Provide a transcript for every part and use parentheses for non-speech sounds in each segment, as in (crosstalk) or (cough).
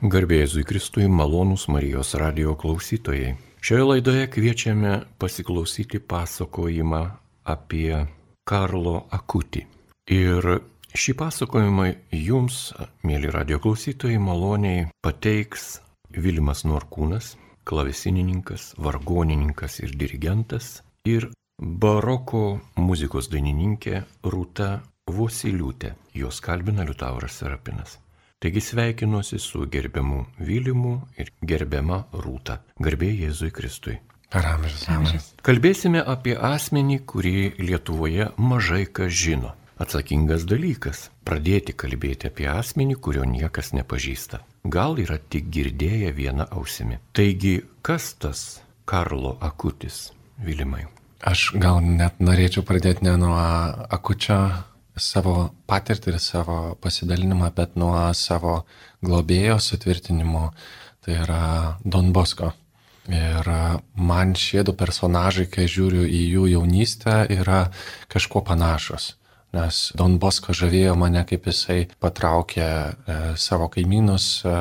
Garbėjai Kristui malonūs Marijos radio klausytojai. Šioje laidoje kviečiame pasiklausyti pasakojimą apie Karlo Akutį. Ir šį pasakojimą jums, mėly radio klausytojai, maloniai pateiks Vilimas Norkūnas, klavesinininkas, vargonininkas ir dirigentas ir baroko muzikos dainininkė Rūta Vosiliūtė. Jos kalbina Liutauras Serapinas. Taigi sveikinuosi su gerbiamu Vilimu ir gerbiama Rūta. Garbė Jėzui Kristui. Per amžius. Kalbėsime apie asmenį, kurį Lietuvoje mažai kas žino. Atsakingas dalykas - pradėti kalbėti apie asmenį, kurio niekas nepažįsta. Gal yra tik girdėję vieną ausimi. Taigi, kas tas Karlo Akutis, Vilimai? Aš gal net norėčiau pradėti ne nuo Akučio savo patirtį ir savo pasidalinimą, bet nuo savo globėjo sutvirtinimo, tai yra Don Bosko. Ir man šie du personažai, kai žiūriu į jų jaunystę, yra kažkuo panašus nes Don Bosko žavėjo mane, kaip jisai patraukė e, savo kaimynus, e,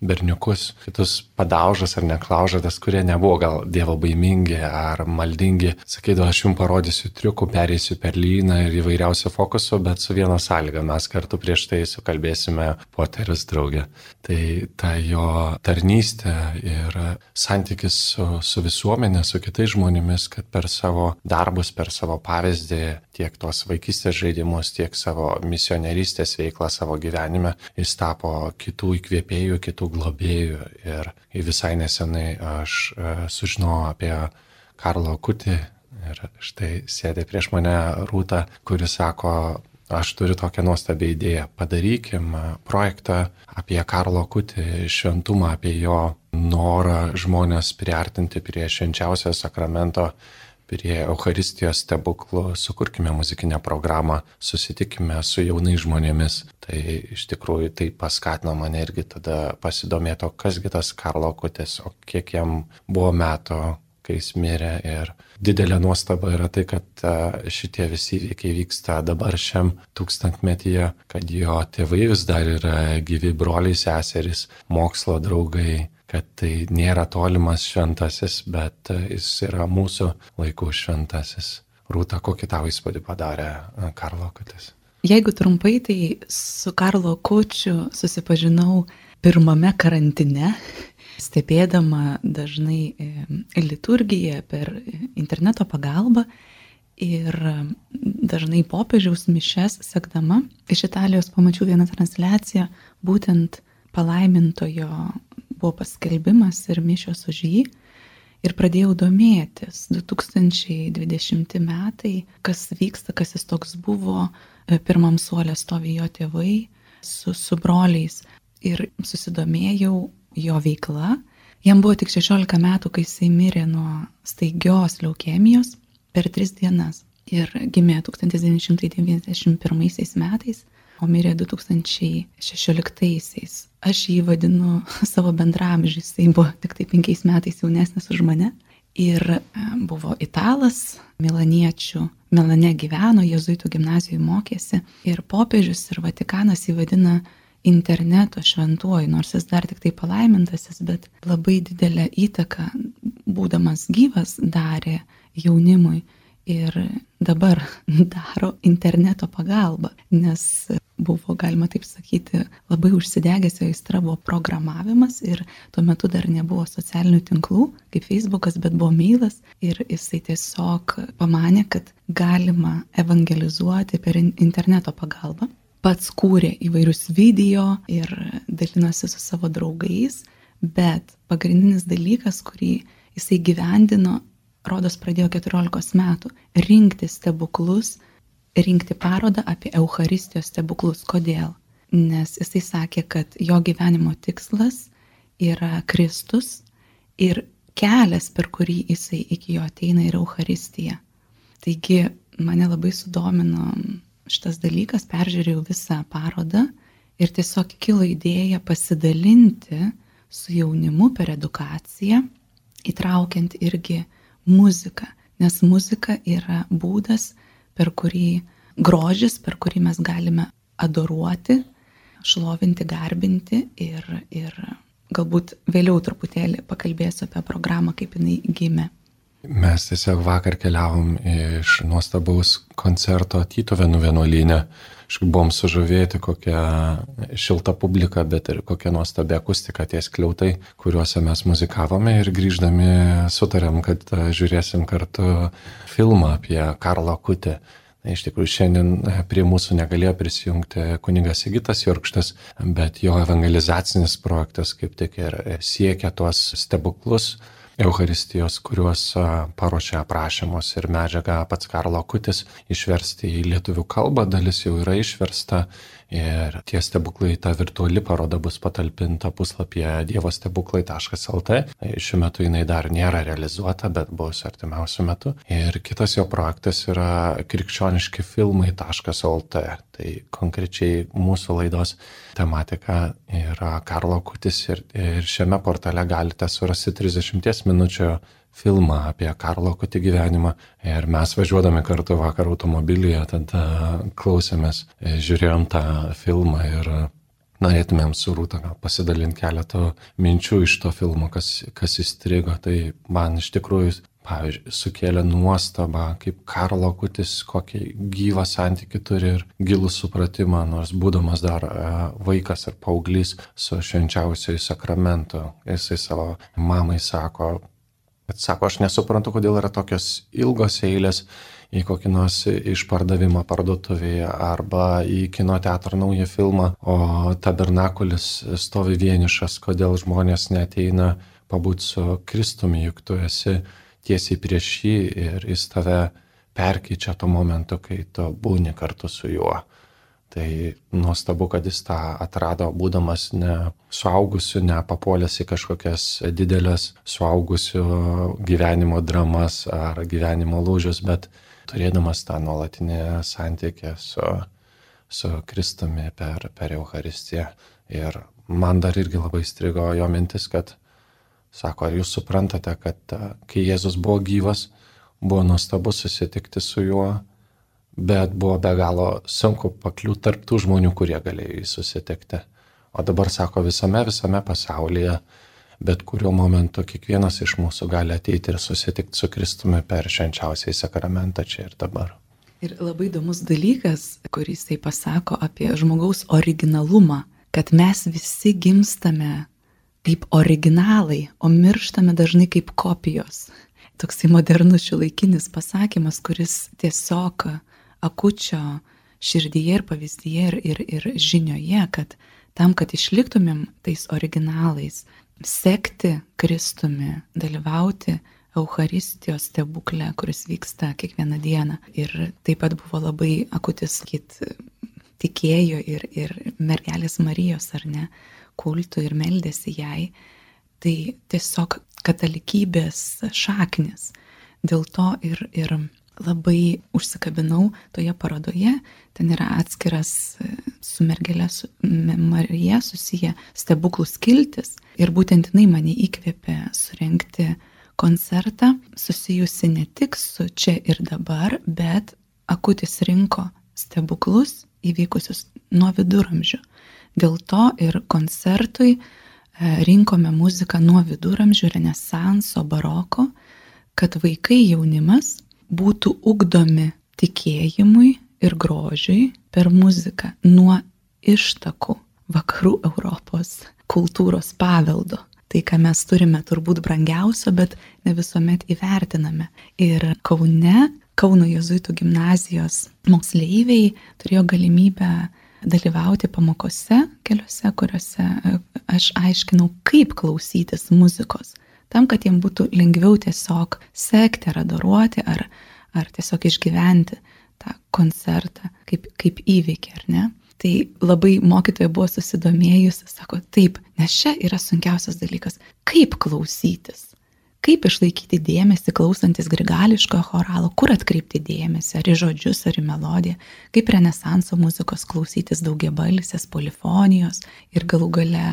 berniukus, kitus padaužas ar neklaužadas, kurie nebuvo gal dievo baimingi ar maldingi. Sakydavo, aš jums parodysiu triukų, pereisiu per lyną ir įvairiausių fokusų, bet su viena sąlyga mes kartu prieš tai sukalbėsime poterius draugė. Tai ta jo tarnystė ir santykis su, su visuomenė, su kitais žmonėmis, kad per savo darbus, per savo pavyzdį, tiek tos vaikystės žaidimus, tiek savo misionerystės veiklą savo gyvenime, jis tapo kitų įkvėpėjų, kitų globėjų. Ir visai nesenai aš e, sužinojau apie Karlo Kutį ir štai sėdė prieš mane Rūta, kuris sako, aš turiu tokią nuostabią idėją. Padarykim projektą apie Karlo Kutį, šventumą, apie jo norą žmonės priartinti prie švenčiausio sakramento prie Euharistijos stebuklų, sukurkime muzikinę programą, susitikime su jaunais žmonėmis. Tai iš tikrųjų tai paskatino mane irgi tada pasidomėti, kasgi tas Karlo Kutis, o kiek jam buvo metų, kai jis mirė. Ir didelė nuostaba yra tai, kad šitie visi įvykiai vyksta dabar šiam tūkstantmetyje, kad jo tėvai vis dar yra gyvi broliai, seserys, mokslo draugai kad tai nėra tolimas šventasis, bet jis yra mūsų laikų šventasis. Rūta, kokį tavo įspūdį padarė e, Karlo Kutis? Jeigu trumpai, tai su Karlo Kučiu susipažinau pirmame karantine, stebėdama dažnai e, liturgiją per interneto pagalbą ir dažnai popiežiaus mišes sekdama. Iš Italijos pamačiau vieną transliaciją būtent palaimintojo buvo paskelbimas ir mišios už jį. Ir pradėjau domėtis 2020 metai, kas vyksta, kas jis toks buvo. E, pirmam suolė stovi jo tėvai su, su broliais. Ir susidomėjau jo veikla. Jam buvo tik 16 metų, kai jisai mirė nuo staigios leukemijos per 3 dienas. Ir gimė 1991 metais o mirė 2016-aisiais. Aš jį vadinu (laughs) savo bendramžį, jisai buvo tik tai penkiais metais jaunesnis už mane. Ir e, buvo italas, milaniečių, Milane gyveno, jezuitų gimnazijoje mokėsi. Ir popiežius ir Vatikanas jį vadina interneto šventuoju, nors jis dar tik tai palaimintasis, bet labai didelę įtaką, būdamas gyvas, darė jaunimui ir dabar (laughs) daro interneto pagalba, nes buvo, galima taip sakyti, labai užsidegęs jo aistra buvo programavimas ir tuo metu dar nebuvo socialinių tinklų kaip Facebookas, bet buvo mailas ir jisai tiesiog pamanė, kad galima evangelizuoti per interneto pagalbą. Pats kūrė įvairius video ir dalinosi su savo draugais, bet pagrindinis dalykas, kurį jisai gyvendino, rodos pradėjo 14 metų, rinkti stebuklus, rinkti parodą apie Euharistijos stebuklus. Kodėl? Nes jisai sakė, kad jo gyvenimo tikslas yra Kristus ir kelias, per kurį jisai iki jo ateina, yra Euharistija. Taigi mane labai sudomino šitas dalykas, peržiūrėjau visą parodą ir tiesiog kilo idėja pasidalinti su jaunimu per edukaciją, įtraukiant irgi muzika, nes muzika yra būdas, per kurį grožis, per kurį mes galime adoruoti, šlovinti, garbinti ir, ir galbūt vėliau truputėlį pakalbėsiu apie programą, kaip jinai gimė. Mes tiesiog vakar keliavom iš nuostabaus koncerto Tytovėnų vienuolynė. Buvom sužavėti kokią šiltą publiką, bet ir kokią nuostabią akustiką tie skliautai, kuriuose mes muzikavome ir grįždami sutarėm, kad žiūrėsim kartu filmą apie Karlo Kutį. Iš tikrųjų, šiandien prie mūsų negalėjo prisijungti kunigas Sigitas Jorkštas, bet jo evangelizacinis projektas kaip tik ir siekia tuos stebuklus Euharistijos, kuriuos paruošė aprašymus ir medžiagą pats Karlo Kutis išversti į lietuvių kalbą, dalis jau yra išversta Ir tie stebuklai, ta virtuali paroda bus patalpinta puslapyje dievostebuklai.lt. Šiuo metu jinai dar nėra realizuota, bet bus artimiausiu metu. Ir kitas jo projektas yra krikščioniški filmai.lt. Tai konkrečiai mūsų laidos tematika yra Karlo Kutis ir, ir šiame portale galite surasti 30 minučių filmą apie Karlo Kutį gyvenimą. Ir mes važiuodami kartu vakar automobilyje, tada klausėmės, e, žiūrėjom tą filmą ir norėtumėm su Rūta pasidalinti keletą minčių iš to filmo, kas, kas įstrigo. Tai man iš tikrųjų, pavyzdžiui, sukėlė nuostabą, kaip Karlo Kutis kokį gyvą santykių turi ir gilų supratimą, nors būdamas dar e, vaikas ar paauglys su švenčiausiai sakramentu. Jisai savo mamai sako, Bet sako, aš nesuprantu, kodėl yra tokios ilgos eilės į kokį nors išpardavimą parduotuvėje arba į kino teatrą naują filmą, o tabernakulis stovi vienišas, kodėl žmonės neteina pabūti su Kristumi, juk tu esi tiesiai prieš jį ir jis tave perkyčia tuo momentu, kai tu būni kartu su juo. Tai nuostabu, kad jis tą atrado, būdamas ne suaugusiu, ne papuolęs į kažkokias didelės suaugusių gyvenimo dramas ar gyvenimo lūžius, bet turėdamas tą nuolatinį santykį su, su Kristumi per, per Euharistiją. Ir man dar irgi labai strigo jo mintis, kad sako, ar jūs suprantate, kad kai Jėzus buvo gyvas, buvo nuostabu susitikti su juo bet buvo be galo sunku pakliūti tarp tų žmonių, kurie galėjo jį susitikti. O dabar sako visame, visame pasaulyje, bet kuriuo momentu kiekvienas iš mūsų gali ateiti ir susitikti su Kristumi per švenčiausiai sakramentą čia ir dabar. Ir labai įdomus dalykas, kuris tai pasako apie žmogaus originalumą, kad mes visi gimstame kaip originalai, o mirštame dažnai kaip kopijos. Toksai modernus šiuolaikinis pasakymas, kuris tiesiog akučio širdyje ir pavyzdyje ir, ir, ir žinioje, kad tam, kad išliktumėm tais originalais, sekti Kristumi, dalyvauti Euharistijos stebuklę, kuris vyksta kiekvieną dieną. Ir taip pat buvo labai akutis, kit, tikėjo ir, ir mergelės Marijos, ar ne, kultų ir meldėsi jai. Tai tiesiog katalikybės šaknis. Dėl to ir, ir labai užsikabinau toje parodoje. Ten yra atskiras e, su mergelė su Marija susiję stebuklų skiltis. Ir būtent jinai mane įkvėpė surenkti koncertą susijusi ne tik su čia ir dabar, bet akutis rinko stebuklus įvykusius nuo viduramžių. Dėl to ir koncertui e, rinkome muziką nuo viduramžių, renesanso, baroko, kad vaikai jaunimas būtų ugdomi tikėjimui ir grožiui per muziką nuo ištakų vakarų Europos kultūros paveldo. Tai, ką mes turime turbūt brangiausio, bet ne visuomet įvertiname. Ir Kaune, Kauno Jėzuitų gimnazijos moksleiviai turėjo galimybę dalyvauti pamokose keliose, kuriuose e, aš aiškinau, kaip klausytis muzikos tam, kad jiem būtų lengviau tiesiog sekti ar adoruoti, ar, ar tiesiog išgyventi tą koncertą kaip, kaip įvykį, ar ne. Tai labai mokytoja buvo susidomėjusi, sako, taip, nes čia yra sunkiausias dalykas, kaip klausytis, kaip išlaikyti dėmesį klausantis grigališko choralo, kur atkreipti dėmesį, ar į žodžius, ar į melodiją, kaip renesanso muzikos klausytis daugiabalsės polifonijos ir galų gale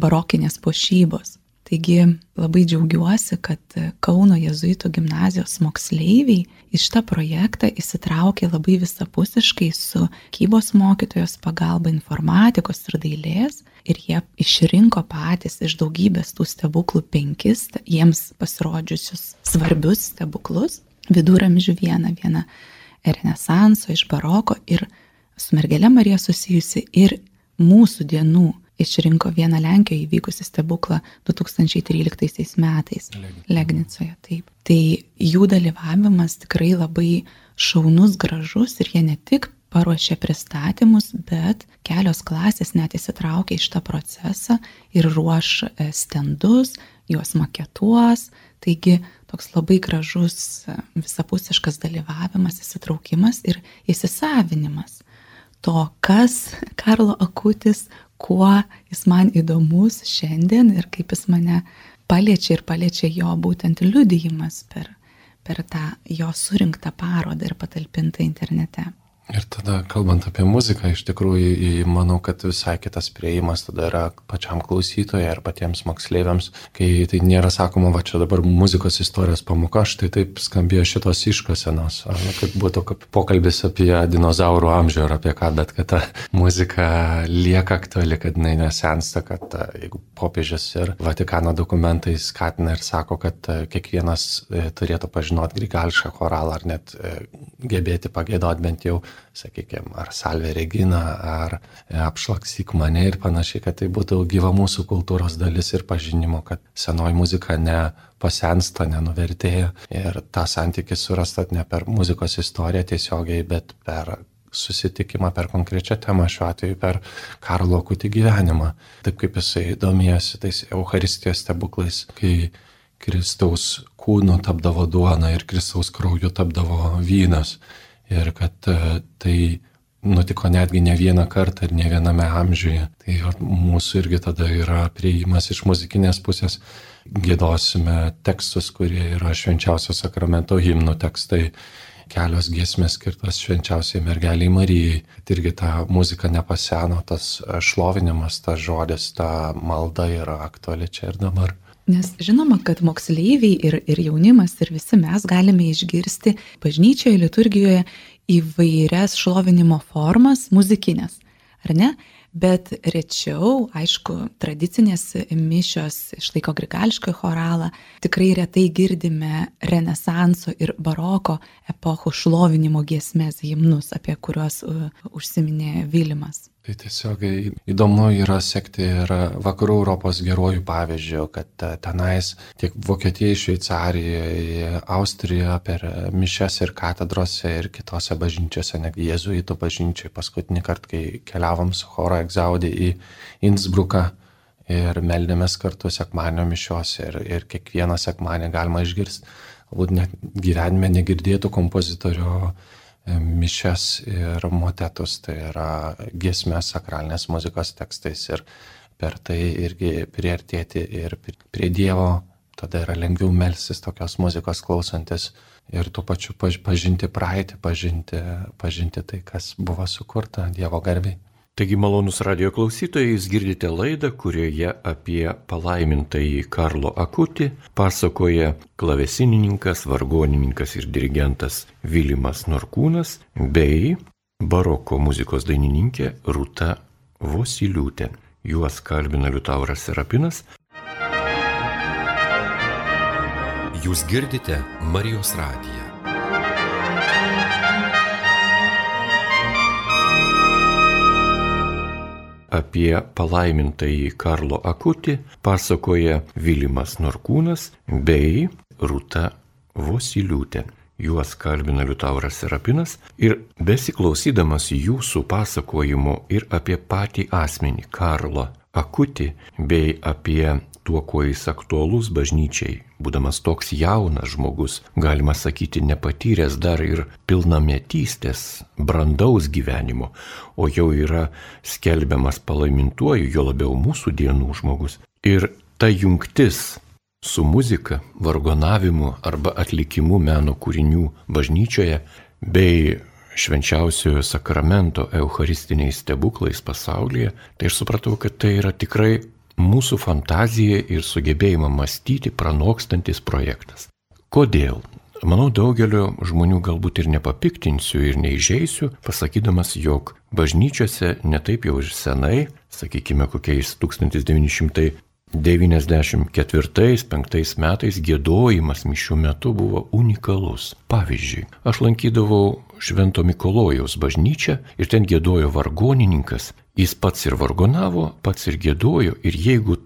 barokinės pošybos. Taigi labai džiaugiuosi, kad Kauno Jėzuitų gimnazijos moksleiviai į šitą projektą įsitraukė labai visapusiškai su kybos mokytojos pagalba informatikos ir dailės ir jie išrinko patys iš daugybės tų stebuklų penkis jiems pasirodžiusius svarbius stebuklus. Viduramžių vieną, vieną Renesanso iš baroko ir su mergelė Marija susijusi ir mūsų dienų išrinko vieną Lenkijoje įvykusi stebuklą 2013 metais Legnicoje. Taip. Tai jų dalyvavimas tikrai labai šaunus, gražus ir jie ne tik paruošė pristatymus, bet kelios klasės net įsitraukė į šitą procesą ir ruoš e, stendus, juos maketuos. Taigi toks labai gražus e, visapusiškas dalyvavimas, įsitraukimas ir įsisavinimas to, kas Karlo Akutis, kuo jis man įdomus šiandien ir kaip jis mane paliečia ir paliečia jo būtent liudijimas per, per tą jo surinktą parodą ir patalpintą internete. Ir tada, kalbant apie muziką, iš tikrųjų, manau, kad visai kitas prieimas tada yra pačiam klausytojui ar patiems moksleiviams, kai tai nėra sakoma, va čia dabar muzikos istorijos pamoka, štai taip skambėjo šitos iškasenos, ar nu, kaip būtų kaip pokalbis apie dinozaurų amžių ar apie ką, bet kad ta muzika lieka aktuali, kad jinai nesensta, kad jeigu popiežius ir Vatikano dokumentai skatina ir sako, kad kiekvienas e, turėtų pažinoti grigališką choralą ar net e, gebėti pagėdoti bent jau sakykime, ar salvė regina, ar apšlaksyk mane ir panašiai, kad tai būtų gyva mūsų kultūros dalis ir pažinimo, kad senoji muzika ne pasensta, nenuvertėja ir tą santykį surastat ne per muzikos istoriją tiesiogiai, bet per susitikimą per konkrečią temą, šiuo atveju per Karlo Kutį gyvenimą. Taip kaip jisai domėjasi tais Euharistijos stebuklais, kai Kristaus kūnu tapdavo duona ir Kristaus krauju tapdavo vynas ir kad e, tai nutiko netgi ne vieną kartą ir ne viename amžiuje. Tai mūsų irgi tada yra prieimas iš muzikinės pusės. Gėdosime tekstus, kurie yra švenčiausio sakramento himnų tekstai, kelios giesmės skirtos švenčiausiai mergeliai Marijai. Irgi ta muzika nepaseno, tas šlovinimas, tas žodis, ta malda yra aktuali čia ir dabar. Nes žinoma, kad moksleiviai ir, ir jaunimas ir visi mes galime išgirsti bažnyčioje, liturgijoje įvairias šlovinimo formas muzikinės, ar ne? Bet rečiau, aišku, tradicinės mišios išlaiko grigališką choralą, tikrai retai girdime Renesanso ir baroko epochų šlovinimo giesmės himnus, apie kuriuos uh, užsiminė Vilimas. Tai tiesiog įdomu yra sekti ir vakarų Europos gerojų pavyzdžių, kad tenais tiek Vokietijoje, Šveicarijoje, Austrijoje per mišes ir katedrose ir kitose bažnyčiose, negi jėzuitų bažnyčiai paskutinį kartą, kai keliavom su choro egzaudį į Innsbruką ir meldėmės kartu sekmanio mišiuose ir, ir kiekvieną sekmanį galima išgirsti, galbūt net gyvenime negirdėtų kompozitorių mišes ir motetus, tai yra giesmės sakralinės muzikos tekstais ir per tai irgi priartėti ir prie Dievo, tada yra lengviau melsis tokios muzikos klausantis ir tuo pačiu pažinti praeitį, pažinti, pažinti tai, kas buvo sukurta Dievo garbiai. Taigi malonus radio klausytojai, jūs girdite laidą, kurioje apie palaimintąjį Karlo Akutį pasakoja klavesinininkas, vargonininkas ir dirigentas Vilimas Norkūnas bei baroko muzikos dainininkė Rūta Vosiliūtė. Juos kalbina Liutauras Serapinas. Jūs girdite Marijos radiją. Apie palaimintąjį Karlo Akutį pasakoja Vilimas Norkūnas bei Rūta Vosiliūtė. Juos kalbina Liutauras Serapinas ir besiklausydamas jūsų pasakojimų ir apie patį asmenį Karlo Akutį bei apie tuo, kuo jis aktuolus bažnyčiai, būdamas toks jaunas žmogus, galima sakyti, nepatyręs dar ir pilnametystės, brandaus gyvenimo, o jau yra skelbiamas palaimintuoju, jo labiau mūsų dienų žmogus. Ir ta jungtis su muzika, vargonavimu arba atlikimu meno kūrinių bažnyčioje bei švenčiausiojo sakramento eucharistiniais stebuklais pasaulyje, tai aš supratau, kad tai yra tikrai mūsų fantaziją ir sugebėjimą mąstyti pranokstantis projektas. Kodėl? Manau, daugelio žmonių galbūt ir nepapiktinsiu ir neižeisiu, pasakydamas, jog bažnyčiose netaip jau ir senai, sakykime, kokiais 1994-1995 metais gėdojimas mišių metu buvo unikalus. Pavyzdžiui, aš lankydavau Švento Mikolojaus bažnyčią ir ten gėdojo vargonininkas, jis pats ir vargonavo, pats ir gėdojo ir jeigu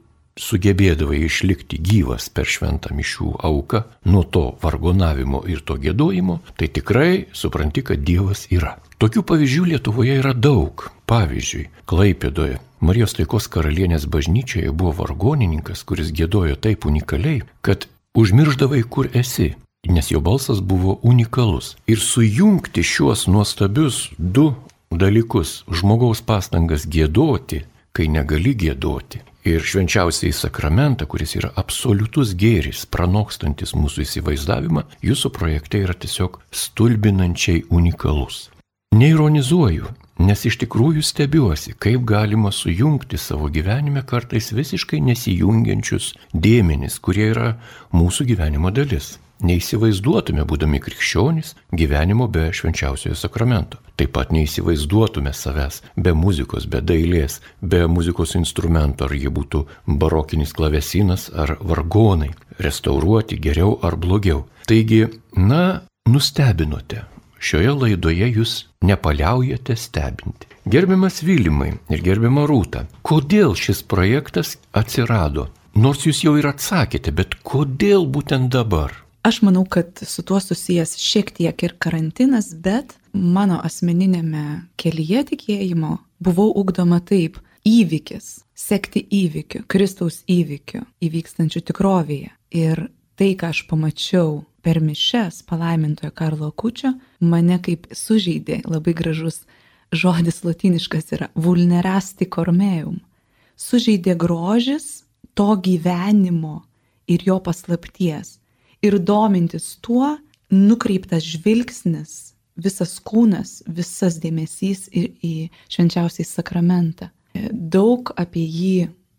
sugebėdavai išlikti gyvas per šventą mišių auką, nuo to vargonavimo ir to gėdojimo, tai tikrai supranti, kad Dievas yra. Tokių pavyzdžių Lietuvoje yra daug. Pavyzdžiui, Klaipėdoje Marijos taikos karalienės bažnyčioje buvo vargonininkas, kuris gėdojo taip unikaliai, kad užmirždavai, kur esi, nes jo balsas buvo unikalus. Ir sujungti šiuos nuostabius du dalykus - žmogaus pastangas gėdoti, kai negali gėdoti, ir švenčiausiai sakramentą, kuris yra absoliutus gėris, pranokstantis mūsų įsivaizdavimą, jūsų projekte yra tiesiog stulbinančiai unikalus. Neironizuoju, nes iš tikrųjų stebiuosi, kaip galima sujungti savo gyvenime kartais visiškai nesijungiančius dėmenis, kurie yra mūsų gyvenimo dalis neįsivaizduotume, būdami krikščionys, gyvenimo be švenčiausiojo sakramento. Taip pat neįsivaizduotume savęs be muzikos, be dailės, be muzikos instrumento, ar jie būtų barokinis klavesinas ar vargonai, restauruoti geriau ar blogiau. Taigi, na, nustebinote. Šioje laidoje jūs nepaliaujate stebinti. Gerbiamas Vilimai ir gerbiama Rūta, kodėl šis projektas atsirado? Nors jūs jau ir atsakėte, bet kodėl būtent dabar? Aš manau, kad su tuo susijęs šiek tiek ir karantinas, bet mano asmeninėme kelyje tikėjimo buvau ugdoma taip - įvykis, sekti įvykiu, Kristaus įvykiu, įvykstančiu tikrovėje. Ir tai, ką aš pamačiau per mišes palaimintojo Karlo Kučio, mane kaip sužeidė labai gražus žodis latiniškas yra vulnerasti cormeum. Sužeidė grožis to gyvenimo ir jo paslapties ir domintis tuo, nukreiptas žvilgsnis, visas kūnas, visas dėmesys į, į švenčiausiai sakramentą. Daug apie jį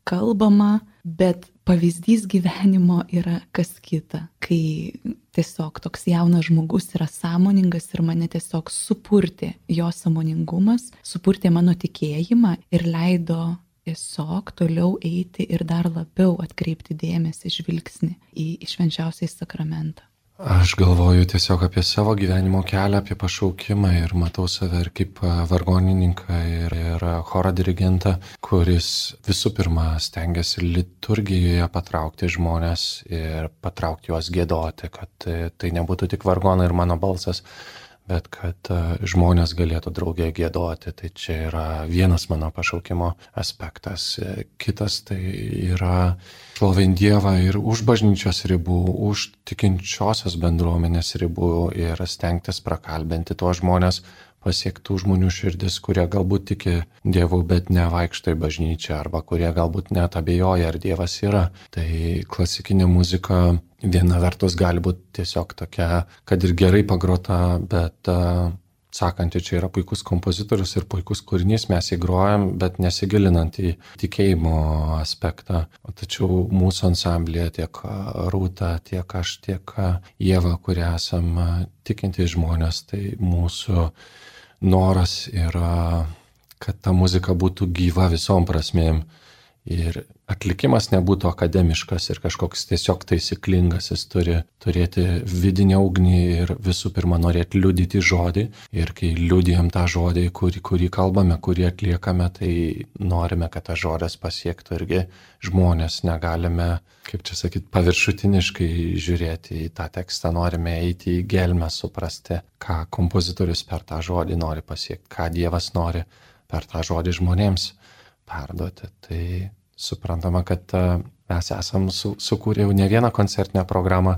kalbama, bet pavyzdys gyvenimo yra kas kita, kai tiesiog toks jaunas žmogus yra sąmoningas ir mane tiesiog supurtė jo sąmoningumas, supurtė mano tikėjimą ir leido tiesiog toliau eiti ir dar labiau atkreipti dėmesį, žvilgsnį į, švenčiausiai sakramentą. Aš galvoju tiesiog apie savo gyvenimo kelią, apie pašaukimą ir matau save ir kaip vargonininką ir, ir choro dirigentą, kuris visų pirma stengiasi liturgijoje patraukti žmonės ir patraukti juos gėdoti, kad tai nebūtų tik vargonai ir mano balsas, bet kad e, žmonės galėtų draugė gėdoti. Tai čia yra vienas mano pašaukimo aspektas. E, kitas tai yra šlovint Dievą ir už bažnyčios ribų, už tikinčiosios bendruomenės ribų ir stengtis prakalbinti tuos žmonės, pasiektų žmonių širdis, kurie galbūt tiki Dievu, bet nevaikšto į bažnyčią, arba kurie galbūt net abejoja, ar Dievas yra. Tai klasikinė muzika viena vertus gali būti tiesiog tokia, kad ir gerai pagrota, bet uh, sakanti, čia yra puikus kompozitorius ir puikus kūrinys, mes jį grojam, bet nesigilinant į tikėjimo aspektą. Tačiau mūsų ansamblėje tiek Rūta, tiek aš, tiek Jėva, kurie esam tikinti žmonės, tai mūsų noras yra, kad ta muzika būtų gyva visom prasmėm Ir atlikimas nebūtų akademiškas ir kažkoks tiesiog taisyklingas, jis turi turėti vidinę ugnį ir visų pirma norėti liudyti žodį. Ir kai liudijam tą žodį, kurį, kurį kalbame, kurį atliekame, tai norime, kad tas žodis pasiektų irgi žmonės. Negalime, kaip čia sakyti, paviršutiniškai žiūrėti į tą tekstą, norime eiti į gelmę, suprasti, ką kompozitorius per tą žodį nori pasiekti, ką Dievas nori per tą žodį žmonėms perduoti. Tai suprantama, kad e, mes esam su, sukūrę jau ne vieną koncertinę programą,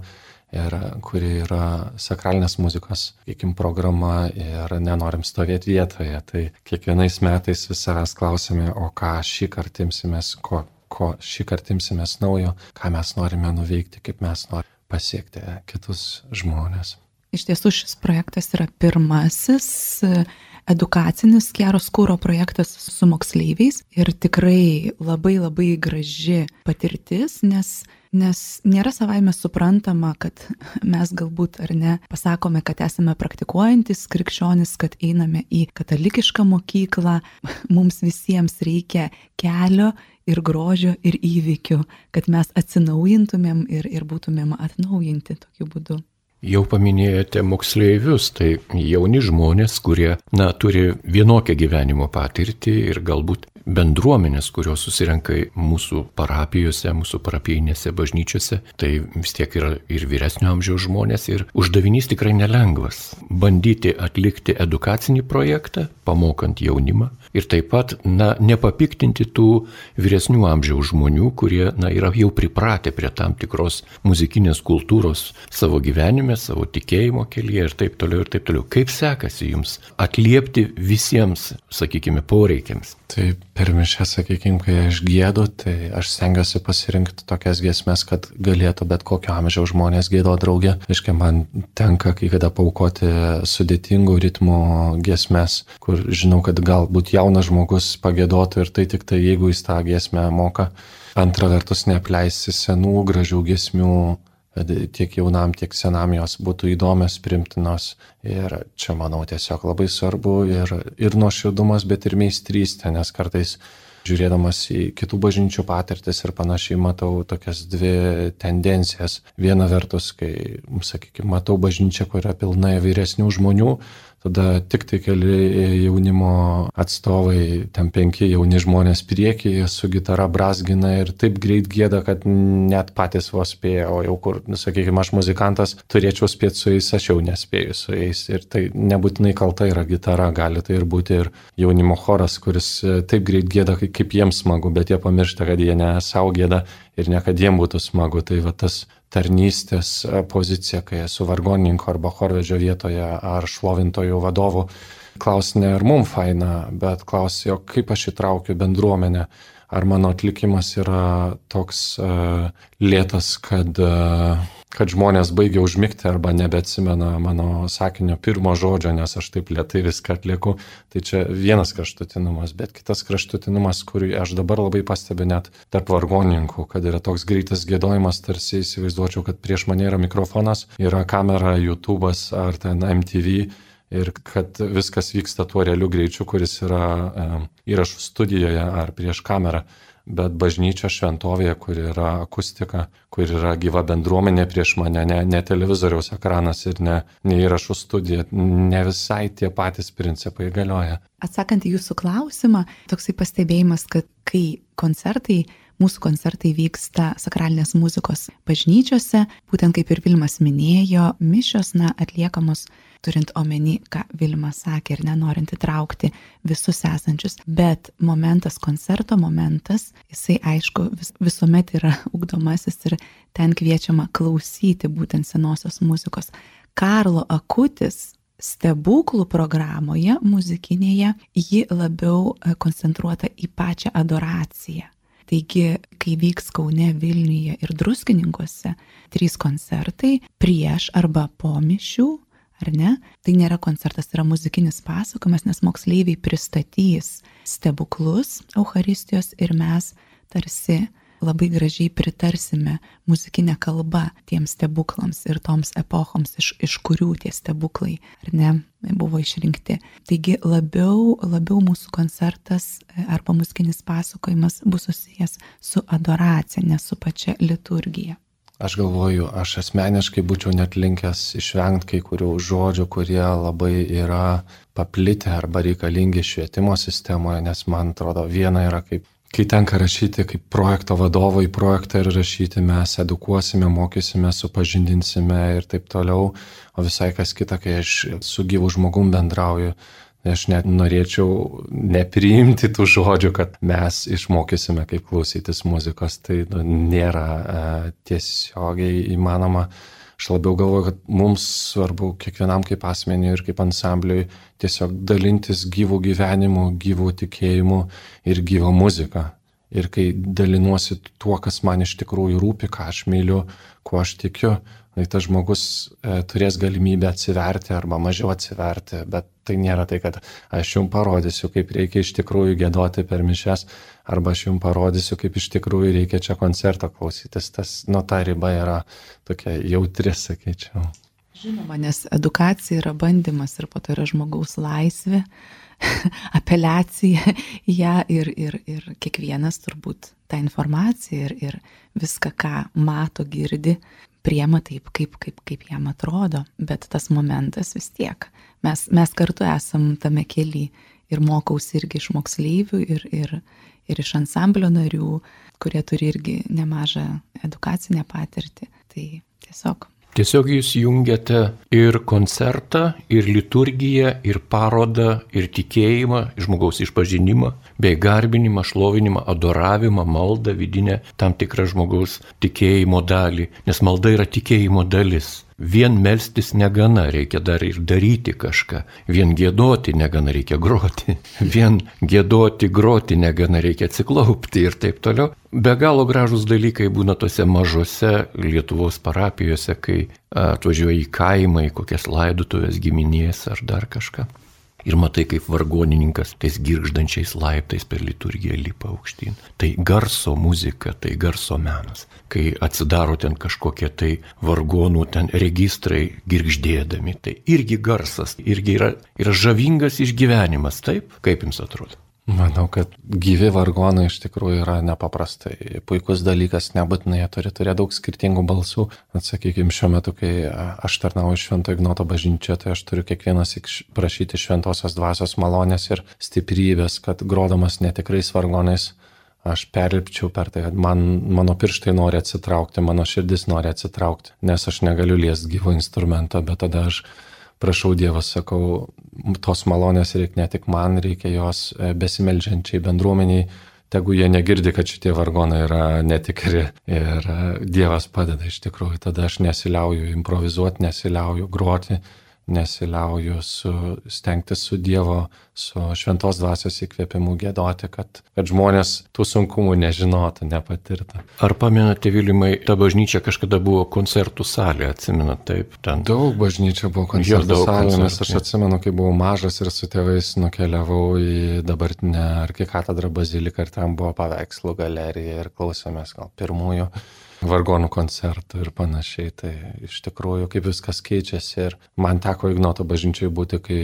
ir kuri yra sakralinės muzikos, sakykim, programa ir nenorim stovėti vietoje. Tai kiekvienais metais vis savęs klausime, o ką šį kartą imsimės, ko, ko šį kartą imsimės naujo, ką mes norime nuveikti, kaip mes norime pasiekti kitus žmonės. Iš tiesų šis projektas yra pirmasis edukacinis Kieros kūro projektas su moksleiviais ir tikrai labai labai graži patirtis, nes Nes nėra savaime suprantama, kad mes galbūt ar ne pasakome, kad esame praktikuojantis krikščionis, kad einame į katalikišką mokyklą, mums visiems reikia kelio ir grožio ir įvykių, kad mes atsinaujintumėm ir, ir būtumėm atnaujinti tokiu būdu. Jau paminėjote moksleivius, tai jauni žmonės, kurie, na, turi vienokią gyvenimo patirtį ir galbūt bendruomenės, kurios susirenka mūsų parapijose, mūsų parapijinėse bažnyčiose, tai vis tiek yra ir vyresnio amžiaus žmonės ir uždavinys tikrai nelengvas - bandyti atlikti edukacinį projektą, pamokant jaunimą ir taip pat, na, nepapiktinti tų vyresnių amžiaus žmonių, kurie, na, yra jau pripratę prie tam tikros muzikinės kultūros savo gyvenime, savo tikėjimo kelyje ir taip toliau ir taip toliau. Kaip sekasi jums atliepti visiems, sakykime, poreikiams? Tai per mišę, sakykime, kai aš gėdu, tai aš stengiuosi pasirinkti tokias giesmes, kad galėtų bet kokio amžiaus žmonės gėdo draugė. Iškai man tenka kai kada paukoti sudėtingų ritmų giesmes, kur žinau, kad galbūt jaunas žmogus pagėdotų ir tai tik tai, jeigu jis tą giesmę moka. Antra vertus, neapleisti senų gražių giesmių kad tiek jaunam, tiek senam jos būtų įdomios, primtinos. Ir čia, manau, tiesiog labai svarbu ir, ir nuoširdumas, bet ir meistrystė, nes kartais žiūrėdamas į kitų bažnyčių patirtis ir panašiai matau tokias dvi tendencijas. Viena vertus, kai, sakykime, matau bažnyčią, kur yra pilna vyresnių žmonių, tada tik tai keli jaunimo atstovai, ten penki jauni žmonės priekyje su gitara brasgina ir taip greit gėda, kad net patys vos spėja, o jau kur, sakykime, aš muzikantas turėčiau spėti su jais, aš jau nespėju su jais. Ir tai nebūtinai kalta yra gitara, gali tai ir būti ir jaunimo choras, kuris taip greit gėda, kaip jiems smagu, bet jie pamiršta, kad jie ne savo gėda ir ne kad jiems būtų smagu. Tai va tas tarnystės e, poziciją, kai esu vargoninko arba chorvedžio vietoje ar šlovintojų vadovų. Klausia ne ar mums faina, bet klausia, kaip aš įtraukiu bendruomenę, ar mano atlikimas yra toks uh, lėtas, kad uh, kad žmonės baigia užmigti arba nebeatsimena mano sakinio pirmo žodžio, nes aš taip lietai viską atlieku. Tai čia vienas kraštutinumas, bet kitas kraštutinumas, kurį aš dabar labai pastebiu net tarp vargonininkų, kad yra toks greitas gėdojimas, tarsi įsivaizduočiau, kad prieš mane yra mikrofonas, yra kamera, YouTube'as ar ten MTV ir kad viskas vyksta tuo realiu greičiu, kuris yra e, įrašų studijoje ar prieš kamerą bet bažnyčia šventovėje, kur yra akustika, kur yra gyva bendruomenė prieš mane, ne, ne televizoriaus ekranas ir ne, ne įrašų studija, ne visai tie patys principai galioja. Atsakant į jūsų klausimą, toksai pastebėjimas, kad kai koncertai mūsų koncertai vyksta sakralinės muzikos bažnyčiose, būtent kaip ir Vilmas minėjo, mišios, na, atliekamos turint omeny, ką Vilma sakė ir nenorint įtraukti visus esančius, bet momentas, koncerto momentas, jisai aišku vis, visuomet yra (laughs) ugdomasis ir ten kviečiama klausyti būtent senosios muzikos. Karlo Akutis stebuklų programoje muzikinėje ji labiau e, koncentruota į pačią adoraciją. Taigi, kai vyks Kaune, Vilniuje ir Druskininkuose trys koncertai prieš arba po mišių, ar ne? Tai nėra koncertas, tai yra muzikinis pasakojimas, nes moksleiviai pristatys stebuklus Euharistijos ir mes tarsi labai gražiai pritarsime muzikinę kalbą tiems stebuklams ir toms epochoms, iš, iš kurių tie stebuklai, ar ne, buvo išrinkti. Taigi labiau, labiau mūsų koncertas arba muzikinis pasakojimas bus susijęs su adoracija, ne su pačia liturgija. Aš galvoju, aš asmeniškai būčiau net linkęs išvengti kai kurių žodžių, kurie labai yra paplitę arba reikalingi švietimo sistemoje, nes man atrodo, viena yra kaip, kai tenka rašyti kaip projekto vadovo į projektą ir rašyti, mes edukuosime, mokysime, supažindinsime ir taip toliau, o visai kas kita, kai aš su gyvu žmogum bendrauju, Aš net norėčiau nepriimti tų žodžių, kad mes išmokysime, kaip klausytis muzikos. Tai nu, nėra e, tiesiogiai įmanoma. Aš labiau galvoju, kad mums svarbu kiekvienam kaip asmeniui ir kaip ansambliui tiesiog dalintis gyvų gyvenimų, gyvų tikėjimų ir gyvą muziką. Ir kai dalinuosi tuo, kas man iš tikrųjų rūpi, ką aš myliu, kuo aš tikiu, tai tas žmogus e, turės galimybę atsiverti arba mažiau atsiverti, bet Tai nėra tai, kad aš jums parodysiu, kaip reikia iš tikrųjų gėdoti per mišes, arba aš jums parodysiu, kaip iš tikrųjų reikia čia koncerto klausytis. Tas, nu, ta riba yra tokia jautri, sakyčiau. Žinoma, nes edukacija yra bandymas ir po to yra žmogaus laisvė, (laughs) apeliacija į ją ir, ir, ir kiekvienas turbūt tą informaciją ir, ir viską, ką mato, girdi, priema taip, kaip, kaip, kaip jam atrodo, bet tas momentas vis tiek. Mes, mes kartu esam tame keli ir mokausi irgi iš moksleivių ir, ir, ir iš ansamblio narių, kurie turi irgi nemažą edukacinę patirtį. Tai tiesiog Tiesiog jūs jungiate ir koncertą, ir liturgiją, ir parodą, ir tikėjimą, žmogaus išpažinimą, bei garbinimą, šlovinimą, adoravimą, maldą, vidinę tam tikrą žmogaus tikėjimo dalį, nes malda yra tikėjimo dalis. Vien melstis negana, reikia dar ir daryti kažką. Vien gėdoti negana, reikia groti. (laughs) Vien gėdoti, groti negana, reikia atsiklaupti ir taip toliau. Be galo gražus dalykai būna tose mažose Lietuvos parapijose, kai atvažiuoji į kaimą, į kokias laidutuvės giminės ar dar kažką ir matai, kaip vargonininkas tais girždančiais laiptais per liturgiją lipa aukštyn. Tai garso muzika, tai garso menas. Kai atsidaro ten kažkokie tai vargonų ten registrai girždėdami, tai irgi garsas, irgi yra, yra žavingas išgyvenimas, taip, kaip jums atrodo? Manau, kad gyvi vargonai iš tikrųjų yra nepaprastai puikus dalykas, nebūtinai jie turi turėti daug skirtingų balsų. Atsakykime, šiuo metu, kai aš tarnauju Švento Ignoto bažnyčioje, tai aš turiu kiekvienas prašyti šventosios dvasios malonės ir stiprybės, kad grodamas netikrais vargonais aš perlipčiau per tai, man, mano pirštai nori atsitraukti, mano širdis nori atsitraukti, nes aš negaliu liesti gyvo instrumento, bet tada aš prašau Dievas, sakau, tos malonės reikia ne tik man, reikia jos e, besimeldžiančiai bendruomeniai, tegu jie negirdi, kad šitie vargonai yra netikri. Ir e, Dievas padeda iš tikrųjų, tada aš nesiliauju improvizuoti, nesiliauju groti, nesiliauju su, stengtis su Dievo, su šventos dvasios įkvėpimu gėdoti, kad, kad žmonės tų sunkumų nežinotų, nepatirtų. Ar pamenate, Vilimai, ta bažnyčia kažkada buvo koncertų salė, atsimenat taip? Ten... Daug bažnyčia buvo koncertų salė, nes aš atsimenu, kai buvau mažas ir su tėvais nukeliavau į dabartinę arkikatedrą baziliką ir ten buvo paveikslų galerija ir klausėmės gal pirmųjų vargonų koncertų ir panašiai. Tai iš tikrųjų, kaip viskas keičiasi. Ir man teko Ignoto bažnyčiai būti, kai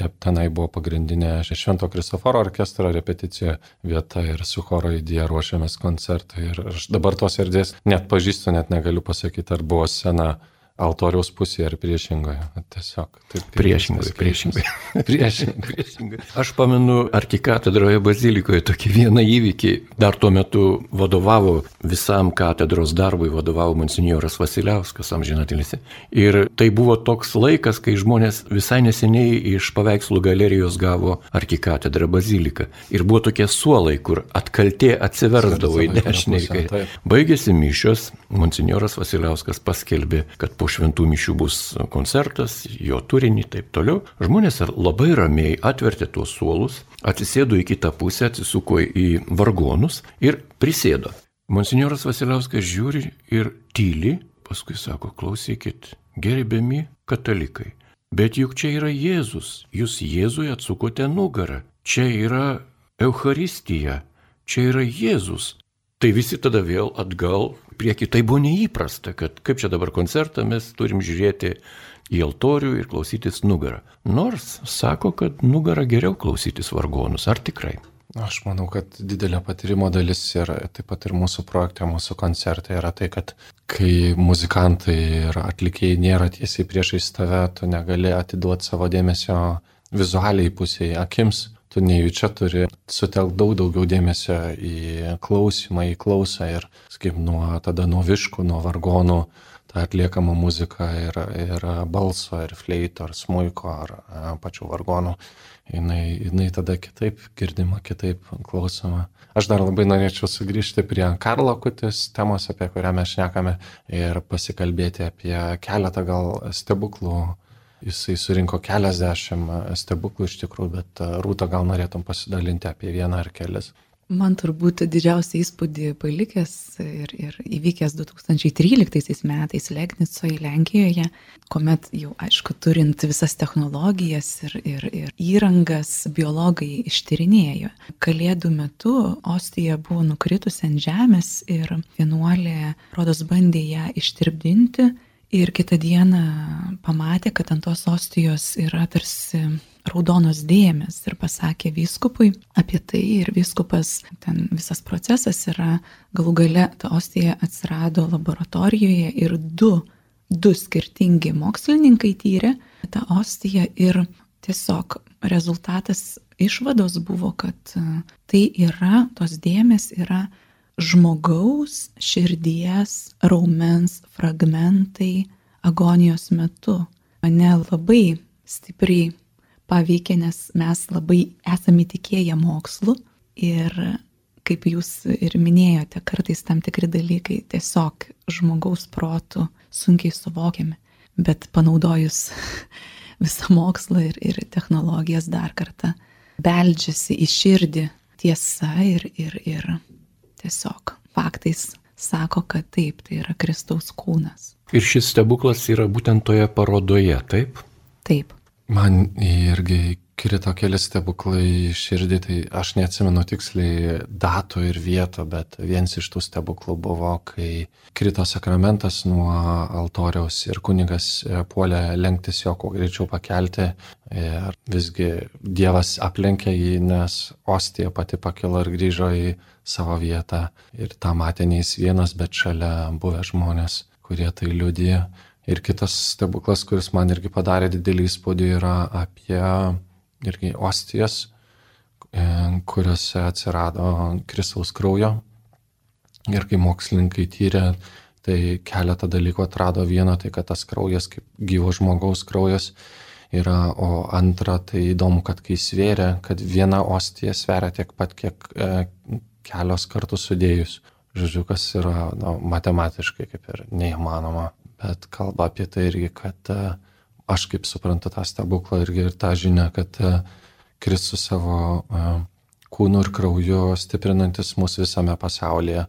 rep, tenai buvo pagrindinė Švento Kristoforo orkestro repeticija vieta ir su choro idėja ruošiamės koncertui. Ir aš dabar tos erdvės net pažįstu, net negaliu pasakyti, ar buvo scena altoriaus pusėje ar priešingoje. Tiesiog taip. Priešingai, priešingai. (laughs) priešingai. priešingai. Aš pamenu arkikatedroje bazilikoje tokį vieną įvykį. Dar tuo metu vadovavo visam katedros darbui, vadovavo monsinjoras Vasiliauskas, amžinatilisi. Ir tai buvo toks laikas, kai žmonės visai neseniai iš paveikslų galerijos gavo arkikatedrą baziliką. Ir buvo tokie suolai, kur atkaltė atsiversdavo į dešinę. Baigėsi mišios, monsinjoras Vasiliauskas paskelbė, kad po šventų mišių bus koncertas, jo turinį ir taip toliau. Žmonės labai ramiai atvertė tuos suolus, atsisėdo į kitą pusę, atsisuko į vargonus ir prisėdo. Monsignoras Vasiliauskas žiūri ir tyli, paskui sako, klausykit, gerbiami katalikai. Bet juk čia yra Jėzus, jūs Jėzui atsukote nugarą, čia yra Euharistija, čia yra Jėzus. Tai visi tada vėl atgal prieki. Tai buvo neįprasta, kad kaip čia dabar koncertą mes turim žiūrėti į altorių ir klausytis nugarą. Nors sako, kad nugarą geriau klausytis vargonus. Ar tikrai? Aš manau, kad didelė patyrimo dalis ir taip pat ir mūsų projekte, mūsų koncerte yra tai, kad kai muzikantai ir atlikėjai nėra tiesiai priešais tave, tu negali atiduoti savo dėmesio vizualiai pusėje, akims, tu nejučia turi sutelkti daug daugiau dėmesio į klausimą, į klausą ir, sakykim, nuo tada nuo viškų, nuo vargonų, ta atliekama muzika ir, ir balso, ir fleito, ar smuiko, ar pačių vargonų, jinai, jinai tada kitaip girdima, kitaip klausoma. Aš dar labai norėčiau sugrįžti prie Karlo Kutis temos, apie kurią mes šnekame, ir pasikalbėti apie keletą gal stebuklų Jisai surinko keliasdešimt stebuklų iš tikrųjų, bet e, Rūta gal norėtum pasidalinti apie vieną ar kelias. Man turbūt didžiausią įspūdį palikęs ir, ir įvykęs 2013 metais Legnicoje, Lenkijoje, kuomet jau aišku turint visas technologijas ir, ir, ir įrangas, biologai ištyrinėjo. Kalėdų metu Ostija buvo nukritusi ant žemės ir vienuolė, rodos, bandė ją ištirpdinti ir kitą dieną pamatė, kad ant tos Ostijos yra tarsi raudonos dėmes ir pasakė vyskupui apie tai ir vyskupas, ten visas procesas yra, galų gale ta ostija atsirado laboratorijoje ir du, du skirtingi mokslininkai tyrė tą ostiją ir tiesiog rezultatas išvados buvo, kad e, tai yra, tos dėmes yra žmogaus širdies raumens fragmentai agonijos metu. Mane labai stipriai paveikė, nes mes labai esame įtikėję mokslu ir kaip jūs ir minėjote, kartais tam tikri dalykai tiesiog žmogaus protų sunkiai suvokiami, bet panaudojus (laughs) visą mokslą ir, ir technologijas dar kartą, beldžiasi į širdį tiesa ir, ir, ir tiesiog faktais sako, kad taip, tai yra Kristaus kūnas. Ir šis stebuklas yra būtent toje parodoje, taip? Taip. Man irgi krito keli stebuklai širdį, tai aš neatsimenu tiksliai datų ir vietų, bet vienas iš tų stebuklų buvo, kai krito sakramentas nuo altoriaus ir kunigas e, puolė lenktis jo, kuo greičiau pakelti. Ir visgi Dievas aplenkė jį, nes ostija pati pakilo ir grįžo į savo vietą. Ir tą matė ne jis vienas, bet šalia buvę žmonės, kurie tai liudija. Ir kitas stebuklas, kuris man irgi padarė didelį įspūdį, yra apie irgi ostijas, e, kuriuose atsirado Kristaus kraujo. Ir kai mokslininkai tyrė, tai keletą dalykų atrado. Viena, tai kad tas kraujas kaip gyvo žmogaus kraujas yra, o antra, tai įdomu, kad kai svėrė, kad viena ostija sveria tiek pat, kiek e, kelios kartų sudėjus. Žodžiu, kas yra nu, matematiškai kaip ir neįmanoma bet kalba apie tai irgi, kad e, aš kaip suprantu tą stebuklą irgi ir tą žinią, kad e, Kristus savo e, kūnu ir krauju stiprinantis mūsų visame pasaulyje,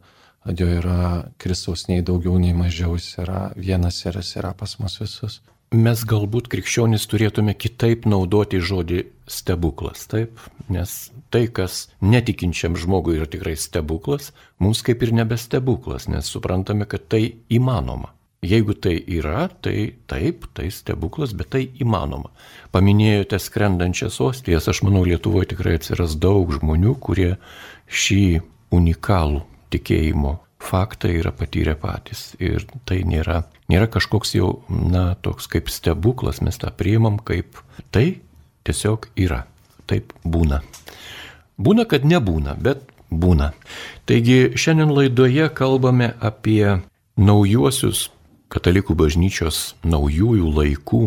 jo yra Kristaus nei daugiau, nei mažiau, jis yra vienas ir jis yra pas mus visus. Mes galbūt krikščionys turėtume kitaip naudoti žodį stebuklas, taip? Nes tai, kas netikinčiam žmogui yra tikrai stebuklas, mums kaip ir nebestebuklas, nes suprantame, kad tai įmanoma. Jeigu tai yra, tai taip, tai stebuklas, bet tai įmanoma. Paminėjote skrendančias ostijas, aš manau, Lietuvoje tikrai atsiras daug žmonių, kurie šį unikalų tikėjimo faktą yra patyrę patys. Ir tai nėra, nėra kažkoks jau, na, toks kaip stebuklas, mes tą priimam kaip tai tiesiog yra. Taip būna. Būna, kad nebūna, bet būna. Taigi šiandien laidoje kalbame apie naujuosius katalikų bažnyčios naujųjų laikų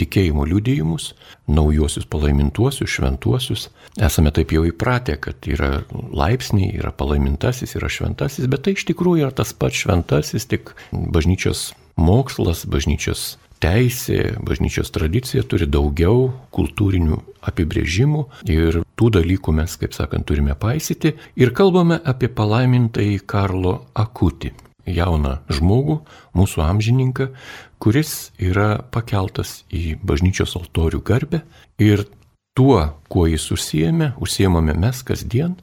tikėjimo liudijimus, naujuosius palaimintuosius, šventuosius. Esame taip jau įpratę, kad yra laipsniai, yra palaimintasis, yra šventasis, bet tai iš tikrųjų yra tas pats šventasis, tik bažnyčios mokslas, bažnyčios teisė, bažnyčios tradicija turi daugiau kultūrinių apibrėžimų ir tų dalykų mes, kaip sakant, turime paisyti ir kalbame apie palaimintąjį Karlo Akutį jauną žmogų, mūsų amžininką, kuris yra pakeltas į bažnyčios altorių garbę ir tuo, kuo jis užsiemė, užsiemame mes kasdien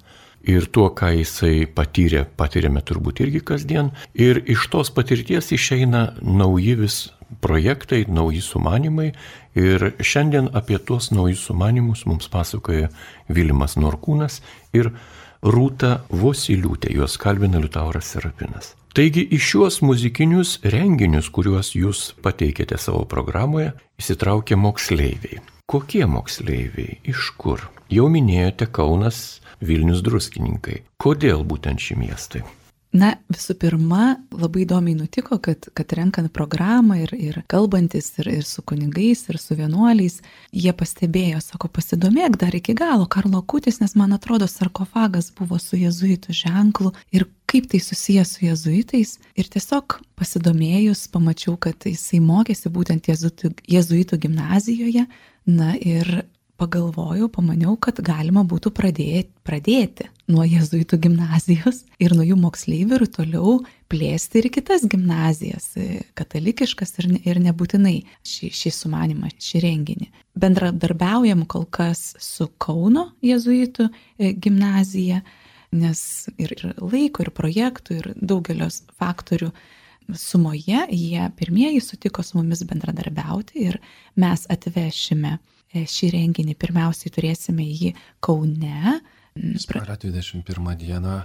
ir tuo, ką jisai patyrė, patyrėme turbūt irgi kasdien. Ir iš tos patirties išeina nauji vis projektai, nauji sumanimai. Ir šiandien apie tuos naujus sumanimus mums pasakoja Vilimas Norkūnas ir Rūta Vosiliūtė, juos kalbina Liutauras Serapinas. Taigi į šiuos muzikinius renginius, kuriuos jūs pateikėte savo programoje, įsitraukė moksleiviai. Kokie moksleiviai? Iš kur? Jau minėjote Kaunas, Vilnius druskininkai. Kodėl būtent šį miestą? Na, visų pirma, labai įdomiai nutiko, kad, kad renkant programą ir, ir kalbantis ir, ir su kunigais, ir su vienuoliais, jie pastebėjo, sako, pasidomėk dar iki galo Karlo Kutis, nes man atrodo, sarkofagas buvo su jezuitų ženklu ir kaip tai susijęs su jezuitais. Ir tiesiog pasidomėjus, pamačiau, kad jisai mokėsi būtent jezuitų, jezuitų gimnazijoje. Na ir pagalvojau, pamaniau, kad galima būtų pradėti, pradėti nuo jezuitų gimnazijos ir nuo jų moksleivių ir toliau plėsti ir kitas gimnazijas, katalikiškas ir, ne, ir nebūtinai šį, šį sumanimą, šį renginį. Bendradarbiaujam kol kas su Kauno jezuitų e, gimnazija, nes ir, laiko, ir projektų, ir daugelios faktorių sumoje jie pirmieji sutiko su mumis bendradarbiauti ir mes atvešime E, šį renginį. Pirmiausiai turėsime jį Kaune. Spalio 21 dieną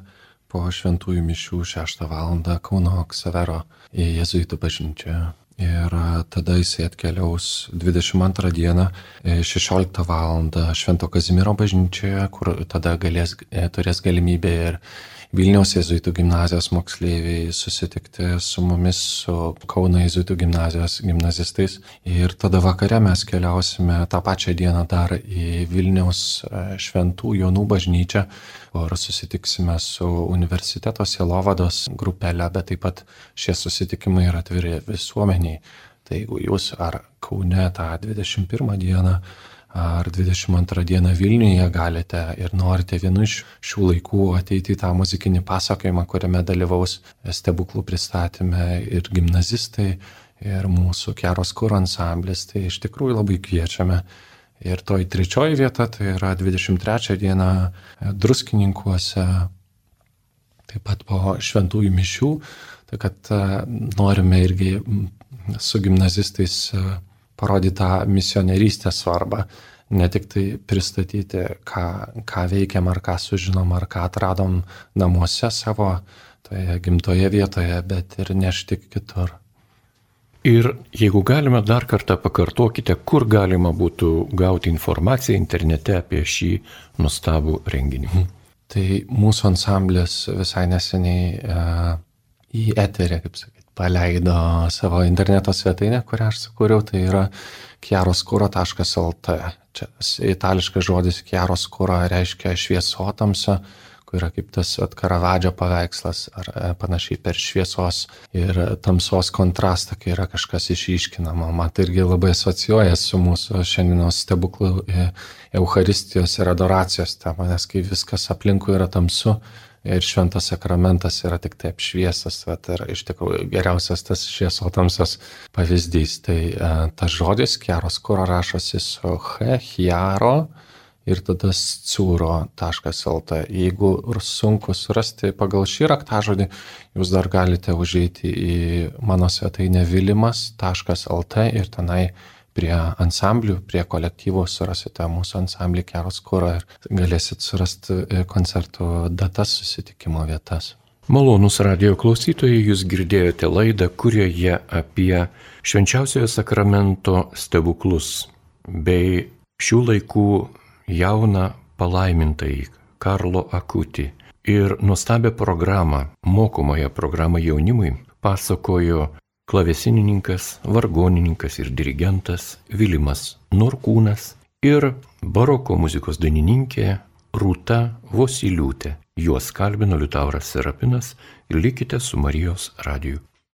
po šventųjų mišių 6 val. Kauno Ksavero į Jėzuitų bažnyčią. Ir tada jisai atkeliaus 22 dieną 16 val. Švento Kazimiero bažnyčioje, kur tada galės, e, turės galimybę ir Vilniaus jėzuitų gimnazijos moksleiviai susitikti su mumis, su Kauno jėzuitų gimnazijos gimnazistais. Ir tada vakare mes keliausime tą pačią dieną dar į Vilniaus e, šventų jaunų bažnyčią, kur susitiksime su universiteto sielovados grupelė, bet taip pat šie susitikimai yra atviri visuomeniai. Tai jeigu jūs ar Kaune tą 21 dieną ar 22 dieną Vilniuje galite ir norite vienu iš šių laikų ateiti į tą muzikinį pasakojimą, kuriame dalyvaus stebuklų pristatymę ir gimnazistai, ir mūsų keros kūro ansamblis, tai iš tikrųjų labai kviečiame. Ir toj trečioji vieta, tai yra 23 diena druskininkuose, taip pat po šventųjų mišių, tai kad e, norime irgi su gimnazistais e, parodyti tą misionerystės svarbą, ne tik tai pristatyti, ką, ką veikiam, ar ką sužinom, ar ką atradom namuose savo, toje gimtoje vietoje, bet ir nešti kitur. Ir jeigu galime dar kartą pakartokite, kur galima būtų gauti informaciją internete apie šį nustabų renginį. Mhm. Tai mūsų ansamblis visai neseniai e, į eterį, kaip sakyti, paleido savo interneto svetainę, kurią aš sukūriau, tai yra chiaroskuro.lt. Čia itališkas žodis chiaroskuro reiškia šviesotamsa, kur yra kaip tas atkaravadžio paveikslas ar e, panašiai per šviesos ir tamsos kontrastą, kai yra kažkas išiškinama. Man tai irgi labai asocijuoja su mūsų šiandienos stebuklų e, Euharistijos ir adoracijos tema, nes kai viskas aplinkui yra tamsu, ir šventas sakramentas yra tik tai apšviesas, bet ir iš tikrųjų geriausias tas šviesotamsios pavyzdys. Tai e, tas žodis keros kuro rašosi su he, hiaro ir tada scūro.lt. Jeigu sunku surasti pagal šį raktažodį, jūs dar galite užeiti į mano svetainę vilimas.lt ir tenai prie ansamblių, prie kolektyvų surasite mūsų ansamblį Keros Kūro ir galėsit surasti e, koncertų datas, susitikimo vietas. Malonus radio klausytojai, jūs girdėjote laidą, kurioje apie švenčiausiojo sakramento stebuklus bei šių laikų jauną palaimintai Karlo Akutį ir nuostabią programą, mokomąją programą jaunimui pasakojo klavesinininkas, vargonininkas ir dirigentas Vilimas Norkūnas ir baroko muzikos dainininkė Rūta Vosiliūtė. Juos kalbino Liutauras Serapinas ir likite su Marijos radiju.